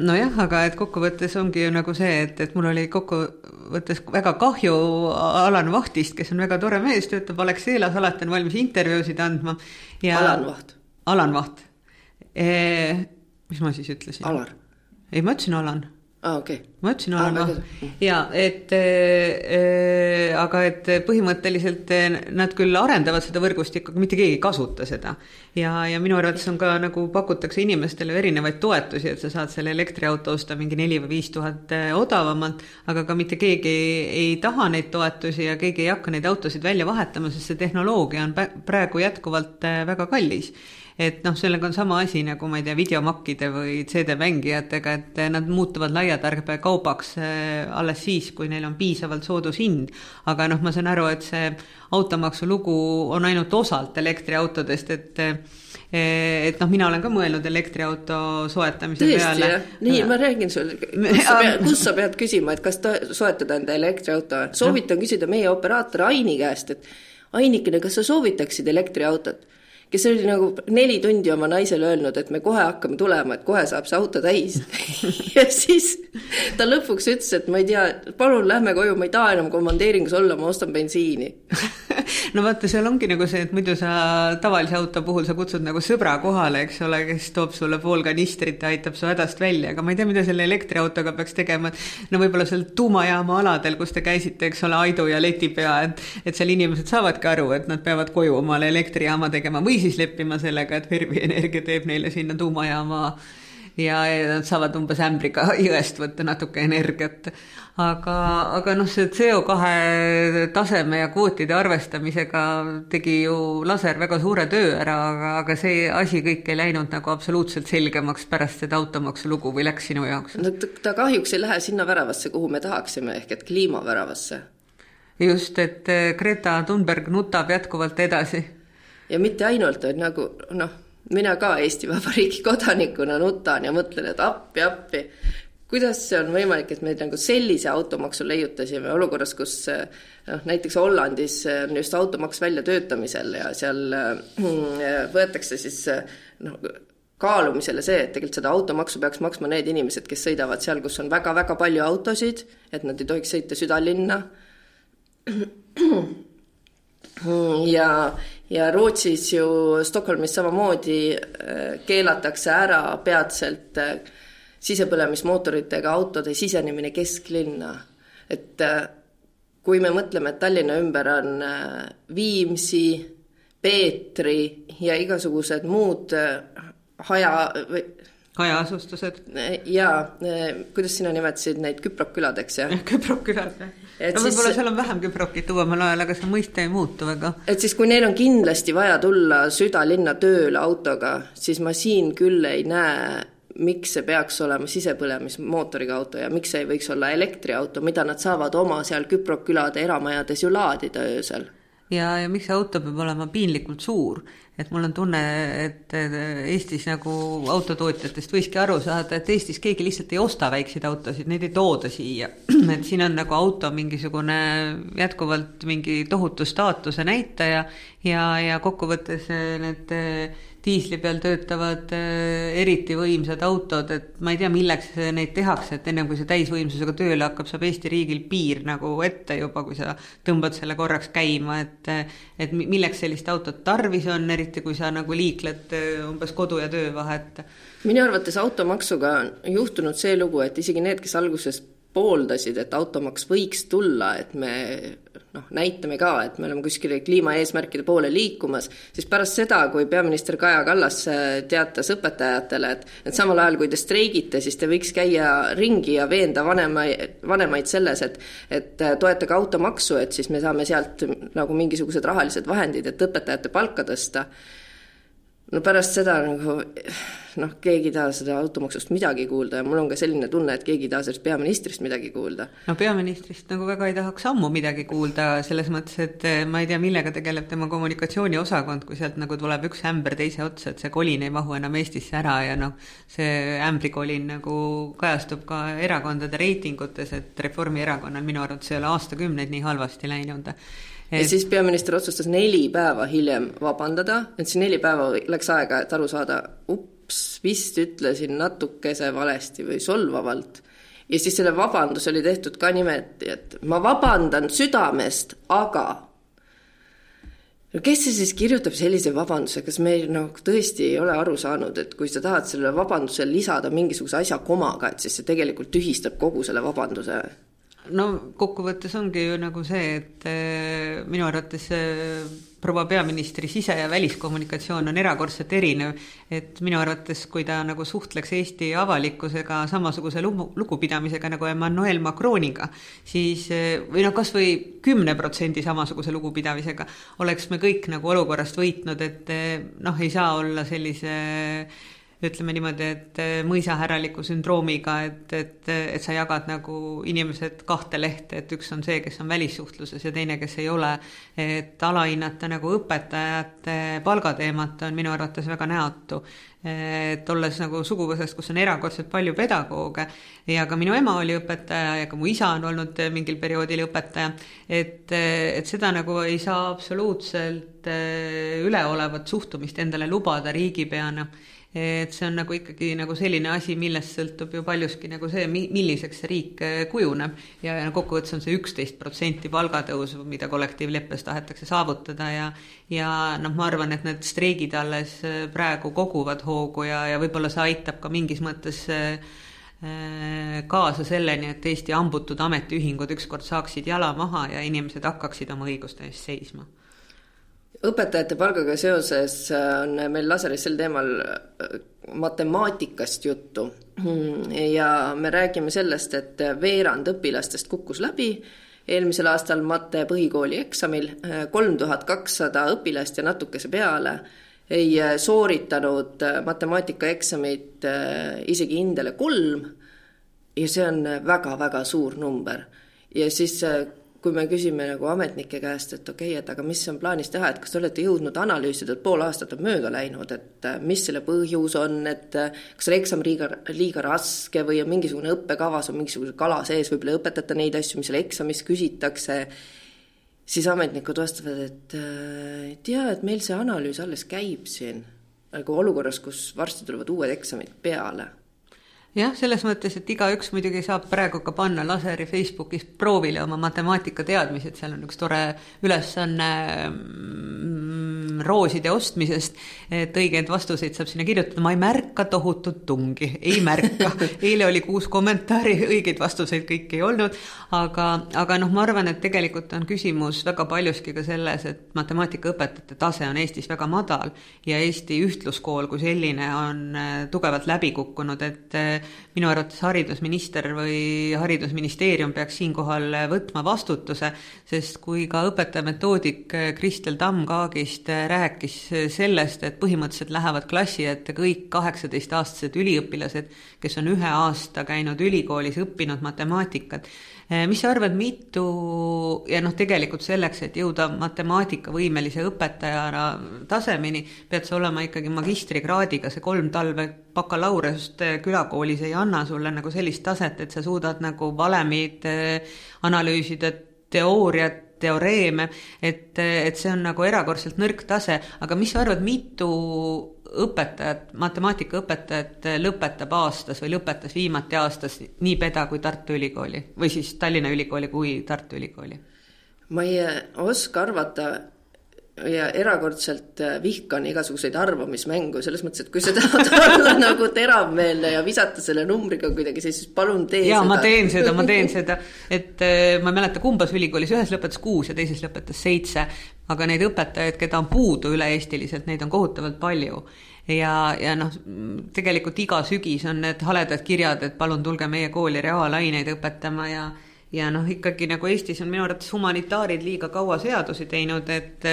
nojah, aga et kokkuvõttes ongi ju nagu see, et, et mul oli kokkuvõttes väga kahju Alan Vahtist, kes on väga tore mees, töötab Alexelas, alati on valmis intervjuusid andma ja Alan Vaht. Alan Vaht e,. mis ma siis ütlesin? Alar. ei, ma ütlesin Alan ah,, okei. Okay.. ma ütlesin olema ah, ja et äh, aga et põhimõtteliselt äh, nad küll arendavad seda võrgustikku, aga mitte keegi ei kasuta seda. ja, ja minu arvates on ka nagu pakutakse inimestele erinevaid toetusi, et sa saad selle elektriauto osta mingi neli või viis tuhat odavamalt, aga ka mitte keegi ei, ei taha neid toetusi ja keegi ei hakka neid autosid välja vahetama, sest see tehnoloogia on praegu jätkuvalt väga kallis et noh, sellega on sama asi nagu ma ei tea, videomakkide või CD-mängijatega, et nad muutuvad laiatarbekaubaks äh, alles siis, kui neil on piisavalt soodus hind. aga noh, ma saan aru, et see automaksu lugu on ainult osalt elektriautodest, et äh, et noh, mina olen ka mõelnud elektriauto soetamise Tõesti, peale. nii, ma räägin sulle, kus sa pead, küsima, et kas ta, soetada enda elektriauto, soovitan no. küsida meie operaatori Aini käest, et Ainikene, kas sa soovitaksid elektriautot? Kes oli nagu neli tundi oma naisele öelnud, et me kohe hakkame tulema, et kohe saab see auto täis. [LAUGHS] Ja siis ta lõpuks ütles, et ma ei tea, palun lähme koju, ma ei taha enam komandeeringus olla, ma ostan bensiini. [LAUGHS] No vaata, seal ongi nagu see, et muidu sa tavalise auto puhul sa kutsud nagu sõbra kohale, eks ole, kes toob sulle pool kanistrit ja aitab su hädast välja, aga ma ei tea, mida selle elektriautoga peaks tegema, et no võib-olla seal tuumajaama aladel, kus te käisite, eks ole, Aidu ja Letipea, et et seal inimesed saavadki aru, et nad peavad koju omale elektrijaama tegema või siis leppima sellega, et Verbi Energia teeb neile sinna tuumajaama ja nad saavad umbes ämbriga jõest võtta natuke energiat. aga, aga noh, see CO2 taseme ja kvootide arvestamisega tegi ju laser väga suure töö ära, aga, aga see asi kõik ei läinud nagu absoluutselt selgemaks pärast seda automaksu lugu või läks sinu jaoks? no ta kahjuks ei lähe sinna väravasse, kuhu me tahaksime, ehk et kliimaväravasse. just, et Greta Thunberg nutab jätkuvalt edasi ja mitte ainult, et nagu noh, mina ka Eesti Vabariigi [LAUGHS] kodanikuna nutan ja mõtlen, et appi, appi, kuidas see on võimalik, et me nagu sellise automaksu leiutasime olukorras, kus noh, näiteks Hollandis on just automaks väljatöötamisel ja seal mm, võetakse siis noh, kaalumisele see, et tegelikult seda automaksu peaks maksma need inimesed, kes sõidavad seal, kus on väga-väga palju autosid, et nad ei tohiks sõita südalinna. [CLEARS THROAT] ja, ja Rootsis ju, Stockholmis samamoodi äh, keelatakse ära peatselt äh, sisepõlemismootoritega autode sisenemine kesklinna. et äh, kui me mõtleme, et Tallinna ümber on Viimsi, Peetri ja igasugused muud haja hajaasustused. jaa, kuidas sina nimetasid neid küprokküladeks, jah? [LAUGHS] küprokkülad, jah. no võib-olla seal on vähem küprokit uuemal ajal, aga see mõiste ei muutu väga. et siis, kui neil on kindlasti vaja tulla südalinna tööle autoga, siis ma siin küll ei näe miks see peaks olema sisepõlemismootoriga auto ja miks see ei võiks olla elektriauto, mida nad saavad oma seal küprokkülade eramajades ju laadida öösel ja, ja miks see auto peab olema piinlikult suur, et mul on tunne, et Eestis nagu autotootjatest võikski aru saada, et Eestis keegi lihtsalt ei osta väikseid autosid, neid ei tooda siia. [CLEARS THROAT] et siin on nagu auto mingisugune jätkuvalt mingi tohutu staatuse näitaja ja, ja kokkuvõttes need diisli peal töötavad äh, eriti võimsad autod, et ma ei tea, milleks neid tehakse, et ennem kui see täisvõimsusega tööle hakkab, saab Eesti riigil piir nagu ette juba, kui sa tõmbad selle korraks käima, et et milleks sellist autot tarvis on, eriti kui sa nagu liikled äh, umbes kodu ja töö vahet. minu arvates automaksuga on juhtunud see lugu, et isegi need, kes alguses pooldasid, et automaks võiks tulla, et me noh, näitame ka, et me oleme kuskile kliimaeesmärkide poole liikumas, siis pärast seda, kui peaminister Kaja Kallas äh, teatas õpetajatele, et et samal ajal, kui te streigite, siis te võiks käia ringi ja veenda vanemaid, vanemaid selles, et et äh, toetage automaksu, et siis me saame sealt nagu mingisugused rahalised vahendid, et õpetajate palka tõsta no pärast seda nagu noh, keegi ei taha seda automaksust midagi kuulda ja mul on ka selline tunne, et keegi ei taha sellest peaministrist midagi kuulda. no peaministrist nagu väga ei tahaks ammu midagi kuulda, selles mõttes, et eh, ma ei tea, millega tegeleb tema kommunikatsiooniosakond, kui sealt nagu tuleb üks ämber teise otsa, et see kolin ei mahu enam Eestisse ära ja noh, see ämbrikolin nagu kajastub ka erakondade reitingutes, et Reformierakonnal minu arvates ei ole aastakümneid nii halvasti läinud ja siis peaminister otsustas neli päeva hiljem vabandada, et see neli päeva läks aega, et aru saada, ups, vist ütlesin natukese valesti või solvavalt. ja siis selle vabandus oli tehtud ka niimoodi, et ma vabandan südamest, aga no kes see siis kirjutab sellise vabanduse, kas me noh, tõesti ei ole aru saanud, et kui sa tahad sellele vabandusele lisada mingisuguse asja komaga, et siis see tegelikult tühistab kogu selle vabanduse no kokkuvõttes ongi ju nagu see, et äh, minu arvates äh, proua peaministri sise- ja väliskommunikatsioon on erakordselt erinev. et minu arvates, kui ta nagu suhtleks Eesti avalikkusega samasuguse lugu, lugupidamisega nagu Emmanuel Macroniga, siis äh, või noh, kas või kümne protsendi samasuguse lugupidamisega, oleks me kõik nagu olukorrast võitnud, et noh, ei saa olla sellise ütleme niimoodi, et eh, mõisahärraliku sündroomiga, et, et, et sa jagad nagu inimesed kahte lehte, et üks on see, kes on välissuhtluses ja teine, kes ei ole. et alahinnata nagu õpetajate palgateemat on minu arvates väga näotu. et olles nagu suguvõsast, kus on erakordselt palju pedagooge ja ka minu ema oli õpetaja ja ka mu isa on olnud mingil perioodil õpetaja, et, et seda nagu ei saa absoluutselt eh, üleolevat suhtumist endale lubada riigipeana et see on nagu ikkagi nagu selline asi, millest sõltub ju paljuski nagu see, milliseks see riik äh, kujuneb. Ja, kokkuvõttes on see üksteist protsenti palgatõusu, mida kollektiivleppes tahetakse saavutada ja ja noh, ma arvan, et need streigid alles äh, praegu koguvad hoogu ja, ja võib-olla see aitab ka mingis mõttes äh, kaasa selleni, et Eesti hambutud ametiühingud ükskord saaksid jala maha ja inimesed hakkaksid oma õiguste eest seisma õpetajate palgaga seoses äh, on meil laseris sel teemal äh, matemaatikast juttu ja me räägime sellest, et veerand õpilastest kukkus läbi eelmisel aastal mate põhikooli eksamil, kolm tuhat kakssada õpilast ja natukese peale ei sooritanud matemaatikaeksamit isegi hindele kolm ja see on väga-väga suur number. ja siis kui me küsime nagu ametnike käest, et okei okay,, et aga mis on plaanis teha, et kas te olete jõudnud analüüsida, et pool aastat on mööda läinud, et äh, mis selle põhjus on, et äh, kas see eksam liiga, liiga raske või on mingisugune õppekavas on mingisugune kala sees, võib-olla ei õpetata neid asju, mis seal eksamis küsitakse, siis ametnikud vastavad, et, äh, et jaa, et meil see analüüs alles käib siin, nagu olukorras, kus varsti tulevad uued eksamid peale jah, selles mõttes, et igaüks muidugi saab praegu ka panna laseri Facebookis proovile oma matemaatikateadmised, seal on üks tore ülesanne mm, rooside ostmisest, et õigeid vastuseid saab sinna kirjutada, ma ei märka tohutut tungi, ei märka. [LAUGHS] eile oli kuus kommentaari, õigeid vastuseid kõik ei olnud, aga, aga noh, ma arvan, et tegelikult on küsimus väga paljuski ka selles, et matemaatikaõpetajate tase on Eestis väga madal ja Eesti ühtluskool kui selline on äh, tugevalt läbi kukkunud, et äh, minu arvates haridusminister või haridusministeerium peaks siinkohal võtma vastutuse, sest kui ka õpetaja-metoodik Kristel Tamm Kaagist rääkis sellest, et põhimõtteliselt lähevad klassi ette kõik kaheksateistaastased üliõpilased, kes on ühe aasta käinud ülikoolis, õppinud matemaatikat. Mis sa arvad, mitu ja noh, tegelikult selleks, et jõuda matemaatikavõimelise õpetajana tasemeni, pead sa olema ikkagi magistrikraadiga, see kolm talve bakalaureust külakoolis ei anna sulle nagu sellist taset, et sa suudad nagu valemid analüüsida, teooriat teoreeme, et, et see on nagu erakordselt nõrk tase, aga mis sa arvad, mitu õpetajat, matemaatikaõpetajat lõpetab aastas või lõpetas viimati aastas nii Peda kui Tartu Ülikooli või siis Tallinna Ülikooli kui Tartu Ülikooli? ma ei oska arvata, ja erakordselt äh, vihkan igasuguseid arvamismängu, selles mõttes, et kui sa tahad [LAUGHS] olla nagu teravmeelne ja visata selle numbriga kuidagi, siis palun tee jaa, ma teen seda, ma teen [LAUGHS] seda, et äh, ma ei mäleta, kumbas ülikoolis, ühes lõpetas kuus ja teises lõpetas seitse, aga neid õpetajaid, keda on puudu üle-eestiliselt, neid on kohutavalt palju. Ja, ja noh, tegelikult iga sügis on need haledad kirjad, et palun tulge meie kooli reaalaineid õpetama ja ja noh, ikkagi nagu Eestis on minu arvates humanitaarid liiga kaua seadusi teinud, et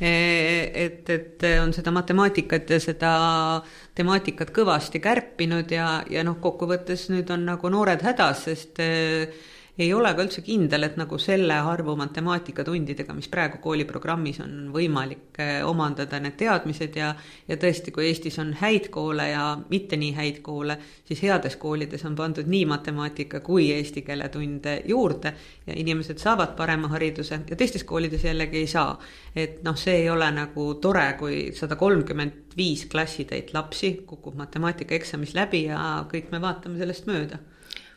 et, et on seda matemaatikat ja seda temaatikat kõvasti kärpinud ja, ja noh, kokkuvõttes nüüd on nagu noored hädas, sest ei ole ka üldse kindel, et nagu selle arvu matemaatikatundidega, mis praegu kooliprogrammis on võimalik eh, omandada need teadmised ja ja tõesti, kui Eestis on häid koole ja mitte nii häid koole, siis heades koolides on pandud nii matemaatika kui eesti keele tunde juurde ja inimesed saavad parema hariduse ja teistes koolides jällegi ei saa. et noh, see ei ole nagu tore, kui sada kolmkümmend viis klassitäit lapsi kukub matemaatikaeksamis läbi ja kõik me vaatame sellest mööda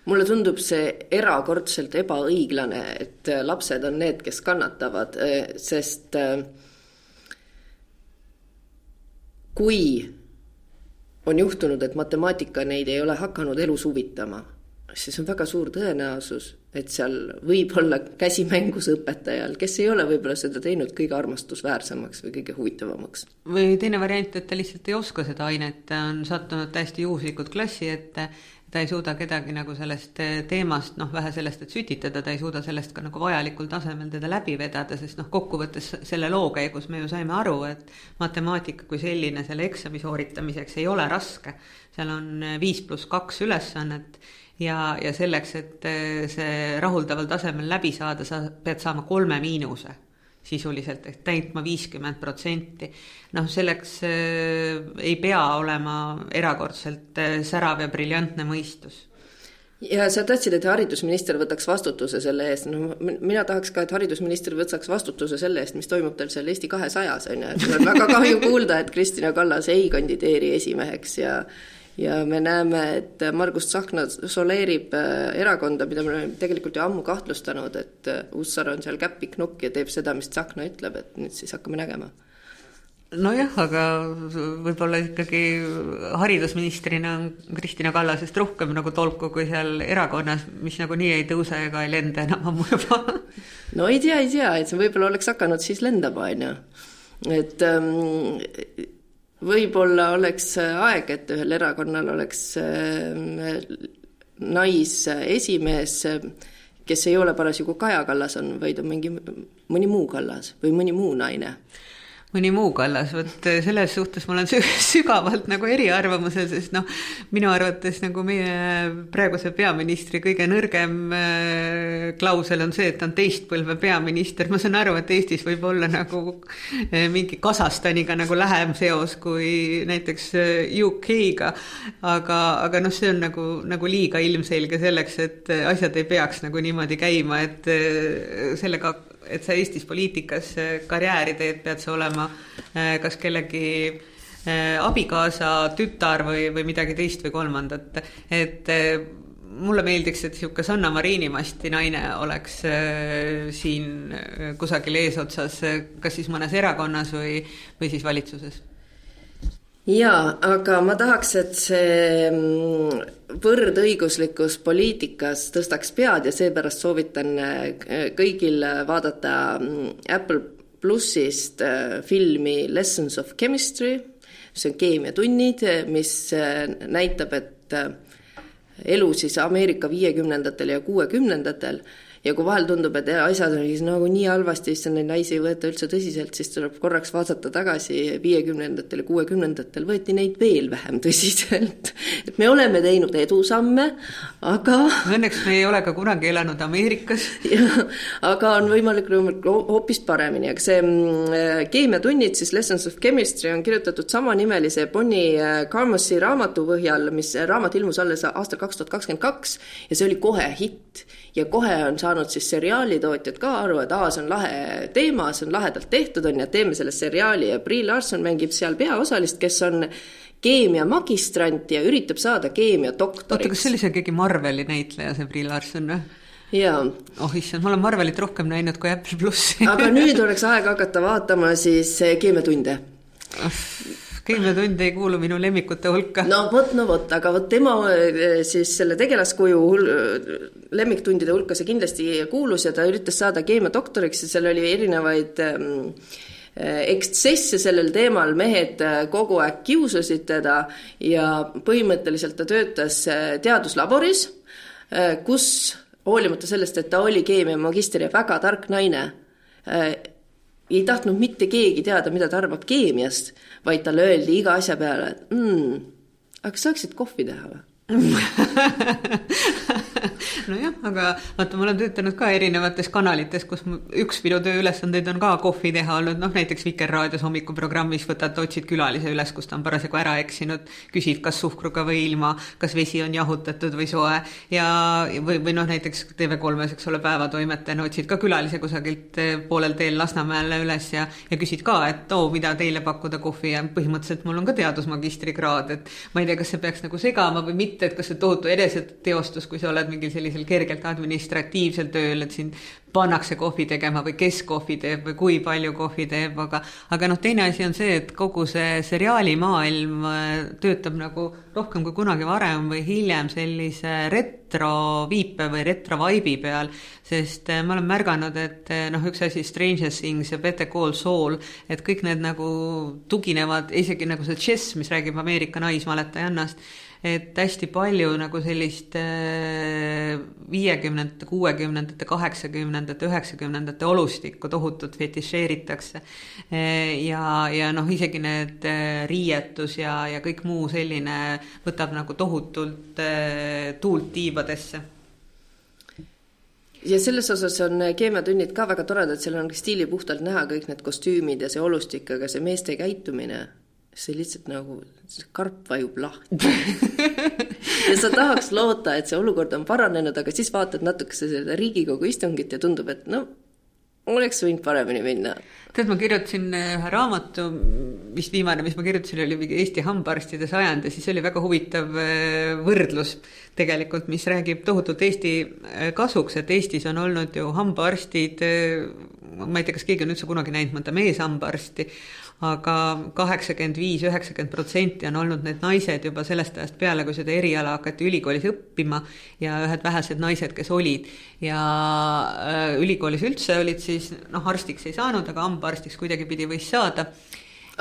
mulle tundub see erakordselt ebaõiglane, et äh, lapsed on need, kes kannatavad, äh, sest äh, kui on juhtunud, et matemaatika neid ei ole hakanud elus huvitama, siis on väga suur tõenäosus, et seal võib olla käsi mängus õpetajal, kes ei ole võib-olla seda teinud kõige armastusväärsemaks või kõige huvitavamaks. või teine variant, et ta lihtsalt ei oska seda ainet, on sattunud täiesti juhuslikult klassi ette ta ei suuda kedagi nagu sellest eh, teemast, noh, vähe sellest, et sütitada, ta ei suuda sellest ka nagu vajalikul tasemel teda läbi vedada, sest noh, kokkuvõttes selle loo käigus me ju saime aru, et matemaatika kui selline selle eksami sooritamiseks ei ole raske. seal on eh, viis pluss kaks ülesannet ja, ja selleks, et eh, see rahuldaval tasemel läbi saada, sa pead saama kolme miinuse sisuliselt ehk täitma viiskümmend protsenti. noh, selleks äh, ei pea olema erakordselt äh, särav ja briljantne mõistus. Ja sa tahtsid, et haridusminister võtaks vastutuse selle eest, no mina tahaks ka, et haridusminister võtaks vastutuse selle eest, mis toimub tal seal Eesti kahesajas, on ju, et mul on väga kahju kuulda, et Kristina Kallas ei kandideeri esimeheks ja ja me näeme, et Margus Tsahkna soleerib äh, erakonda, mida me oleme tegelikult ju ammu kahtlustanud, et äh, Hussar on seal käpiknukk ja teeb seda, mis Tsahkna ütleb, et nüüd siis hakkame nägema nojah, aga võib-olla ikkagi haridusministrina on Kristina Kallasest rohkem nagu tolku kui seal erakonnas, mis nagunii ei tõuse ega ei lenda enam ammu juba. [LAUGHS] no ei tea, ei tea, et see võib-olla oleks hakanud siis lendama, on ju. et ähm, võib-olla oleks aeg, et ühel erakonnal oleks äh, naisesimees, kes ei ole parasjagu Kaja Kallas on, vaid on mingi, mõni muu Kallas või mõni muu naine mõni muu kallas, vot eh, selles suhtes ma olen [LAUGHS] sügavalt nagu eriarvamusel, sest noh, minu arvates nagu meie praeguse peaministri kõige nõrgem äh, klausel on see, et ta on teist põlve peaminister, ma saan aru, et Eestis võib olla nagu äh, mingi Kasahstaniga nagu lähem seos kui näiteks UK-ga, aga, aga noh, see on nagu, nagu liiga ilmselge selleks, et asjad ei peaks nagu niimoodi käima, et sellega et sa Eestis poliitikas äh, karjääri teed, pead sa olema äh, kas kellegi äh, abikaasa, tütar või, või midagi teist või kolmandat, et mulle meeldiks, et niisugune Sanna Marini masti naine oleks siin kusagil eesotsas, kas siis mõnes erakonnas või, või siis valitsuses jaa, aga ma tahaks, et see mm, võrdõiguslikkus poliitikas tõstaks pead ja seepärast soovitan kõigil vaadata mm, Apple plussist filmi Lessons of Chemistry, see on keemiatunnid, mis näitab, et elu siis Ameerika viiekümnendatel ja kuuekümnendatel ja kui vahel tundub, et asjad on siis nagu nii halvasti, siis neid naisi ei võeta üldse tõsiselt, siis tuleb korraks vaadata tagasi viiekümnendatel ja kuuekümnendatel võeti neid veel vähem tõsiselt. [LAUGHS] et me oleme teinud edusamme, aga õnneks me ei ole ka kunagi elanud Ameerikas. [LAUGHS] aga on võimalik hoopis paremini, aga see mm, keemiatunnid siis Lessons of Chemistry on kirjutatud samanimelise Bonnie äh, Carmosi raamatu põhjal, mis raamat ilmus alles aastal kaks tuhat kakskümmend kaks ja see oli kohe hitt ja kohe on saanud siis seriaalitootjad ka aru, et aa, see on lahe teema, see on lahedalt tehtud, on ju, teeme sellest seriaali ja Brie Larson mängib seal peaosalist, kes on keemiamagistrant ja üritab saada keemiadoktoriks. oota, kas see oli see keegi Marveli näitleja, see Brie Larson või? jaa. oh issand, ma olen Marvelit rohkem näinud kui Apple plussi aga nüüd oleks aeg hakata vaatama siis keemiatunde keemiatund ei kuulu minu lemmikute hulka. no vot, no vot, aga vot tema eh, siis selle tegelaskuju lemmiktundide hulka see kindlasti kuulus ja ta üritas saada keemiadoktoriks ja seal oli erinevaid ähm, ekstsesse sellel teemal, mehed eh, kogu aeg kiusasid teda ja põhimõtteliselt ta töötas teaduslaboris, kus hoolimata sellest, et ta oli keemiamagister ja väga tark naine, ei tahtnud mitte keegi teada, mida ta arvab keemiast, vaid talle öeldi iga asja peale, et mm, aga saaksid kohvi teha või? [LAUGHS] nojah, aga vaata, ma olen töötanud ka erinevates kanalites, kus üks minu tööülesandeid on ka kohvi teha olnud, noh näiteks Vikerraadios hommikuprogrammis võtad, otsid külalise üles, kus ta on parasjagu ära eksinud, küsid, kas suhkruga või ilma, kas vesi on jahutatud või soe. Ja, või, või noh, näiteks TV3-s, eks ole, päevatoimetajana otsid ka külalise kusagilt eh, poolel teel Lasnamäele üles ja, ja küsid ka, et oo, mida teile pakkuda kohvi? Ja põhimõtteliselt mul on ka teadusmagistrikraad, et ma ei tea, kas see peaks nagu segama või mitte, et kas see tohutu eneseteostus, kui sa oled mingil sellisel sellisel kergelt administratiivsel tööl, et sind pannakse kohvi tegema või kes kohvi teeb või kui palju kohvi teeb, aga aga noh, teine asi on see, et kogu see seriaalimaailm äh, töötab nagu rohkem kui kunagi varem või hiljem sellise retroviipe või retrovaibi peal, sest äh, ma olen märganud, et äh, noh, üks asi Stranger Things ja Better Call Saul, et kõik need nagu tuginevad, isegi nagu see Chess, mis räägib Ameerika naismaletajannast, et hästi palju nagu sellist äh, viiekümnendate, kuuekümnendate, kaheksakümnendate, üheksakümnendate olustikku tohutult fetišeeritakse. Äh, ja, ja noh, isegi need äh, riietus ja, ja kõik muu selline võtab nagu tohutult tuult tiibadesse ja selles osas on keemiatunnid ka väga toredad, seal on stiilipuhtalt näha kõik need kostüümid ja see olustik, aga see meeste käitumine see lihtsalt nagu, karp vajub lahti [LAUGHS] ja sa tahaks loota, et see olukord on paranenud, aga siis vaatad natukese seda Riigikogu istungit ja tundub, et no oleks võinud paremini minna. tead, ma kirjutasin eh, ühe raamatu, vist viimane, mis ma kirjutasin, oli mingi Eesti hambaarstide sajand ja siis oli väga huvitav eh, võrdlus tegelikult, mis räägib tohutult Eesti eh, kasuks, et Eestis on olnud ju hambaarstid, ma ei tea, kas keegi on üldse kunagi näinud mõnda meeshambaarsti, aga kaheksakümmend viis, üheksakümmend protsenti on olnud need naised juba sellest ajast peale, kui seda eriala hakati ülikoolis õppima ja ühed vähesed naised, kes olid. ja äh, ülikoolis üldse olid siis noh, arstiks ei saanud, aga hambaarstiks kuidagipidi võis saada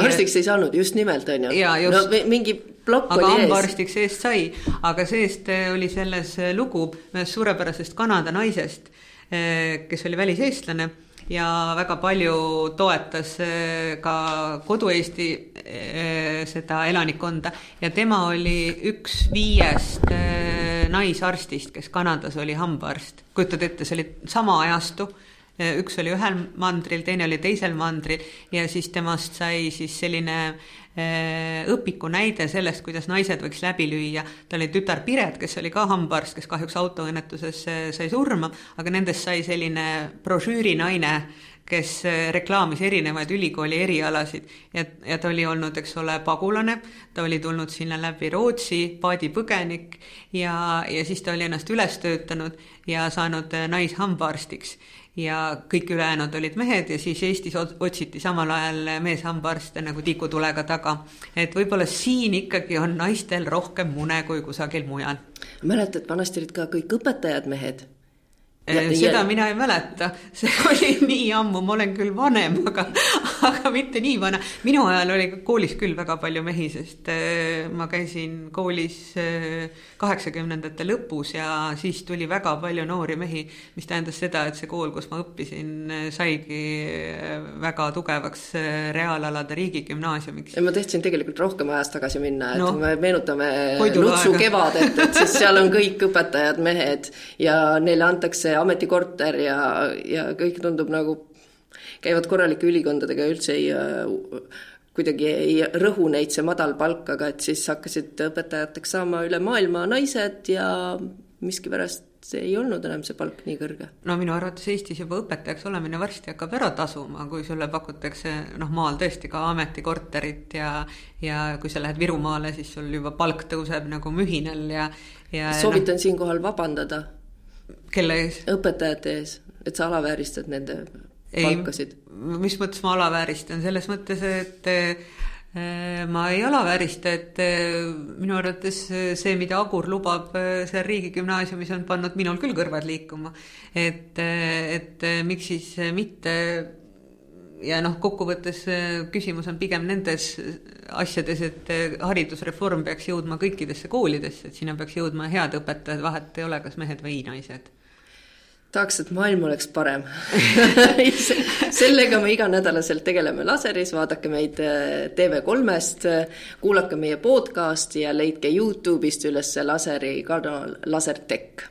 arstiks ei saanud, just nimelt, on ju. no mingi plokk oli ees. hambaarstiks eest sai, aga see-eest oli selles lugu ühest suurepärasest Kanada naisest, äh, kes oli väliseestlane ja väga palju toetas äh, ka Kodu-Eesti äh, seda elanikkonda ja tema oli üks viiest äh, naisarstist, kes Kanadas oli hambaarst. kujutad ette, see oli sama ajastu üks oli ühel mandril, teine oli teisel mandril ja siis temast sai siis selline Äh, õpiku näide sellest, kuidas naised võiks läbi lüüa. tal oli tütar Piret, kes oli ka hambaarst, kes kahjuks autoõnnetuses sai surma, aga nendest sai selline brošüürinaine, kes reklaamis erinevaid ülikooli erialasid. Ja, ja ta oli olnud, eks ole, pagulane, ta oli tulnud sinna läbi Rootsi, paadipõgenik ja, ja siis ta oli ennast üles töötanud ja saanud naishambaarstiks ja kõik ülejäänud olid mehed ja siis Eestis otsiti samal ajal meeshambaarste nagu tikutulega taga. et võib-olla siin ikkagi on naistel rohkem mune kui kusagil mujal. mäletad, vanasti olid ka kõik õpetajad mehed Ja, seda ja... mina ei mäleta, [LAUGHS] see oli nii ammu, ma olen küll vanem, aga, [LAUGHS] aga mitte nii vana. minu ajal oli koolis küll väga palju mehi, sest äh, ma käisin koolis äh, kaheksakümnendate lõpus ja siis tuli väga palju noori mehi, mis tähendas seda, et see kool, kus ma õppisin, saigi väga tugevaks reaalalade riigigümnaasiumiks. ma tahtsin tegelikult rohkem ajas tagasi minna, et no, me meenutame Lutsu kevadet, et siis seal on kõik õpetajad mehed ja neile antakse see ametikorter ja, ja kõik tundub nagu, käivad korralike ülikondadega üldse ei kuidagi ei rõhu neid see madal palk, aga et siis hakkasid õpetajateks saama üle maailma naised ja miskipärast see ei olnud enam see palk nii kõrge. no minu arvates Eestis juba õpetajaks olemine varsti hakkab ära tasuma, kui sulle pakutakse noh, maal tõesti ka ametikorterit ja ja kui sa lähed Virumaale, siis sul juba palk tõuseb nagu mühinal ja, ja soovitan no, siinkohal vabandada kelle ees? õpetajate ees, et sa alavääristad nende ei, palkasid. mis mõttes ma alavääristan, selles mõttes, et äh, ma ei alaväärista, et äh, minu arvates see, mida Agur lubab äh, seal riigigümnaasiumis, on pannud minul küll kõrvad liikuma. et, et miks siis mitte ja noh, kokkuvõttes küsimus on pigem nendes asjades, et haridusreform peaks jõudma kõikidesse koolidesse, et sinna peaks jõudma head õpetajad, vahet ei ole, kas mehed või naised. Tahaks, et maailm oleks parem. [LAUGHS] Sellega me iganädalaselt tegeleme laseris, vaadake meid äh, TV3-st, kuulake meie podcasti ja leidke Youtube'ist üles laseri kanal Lasertech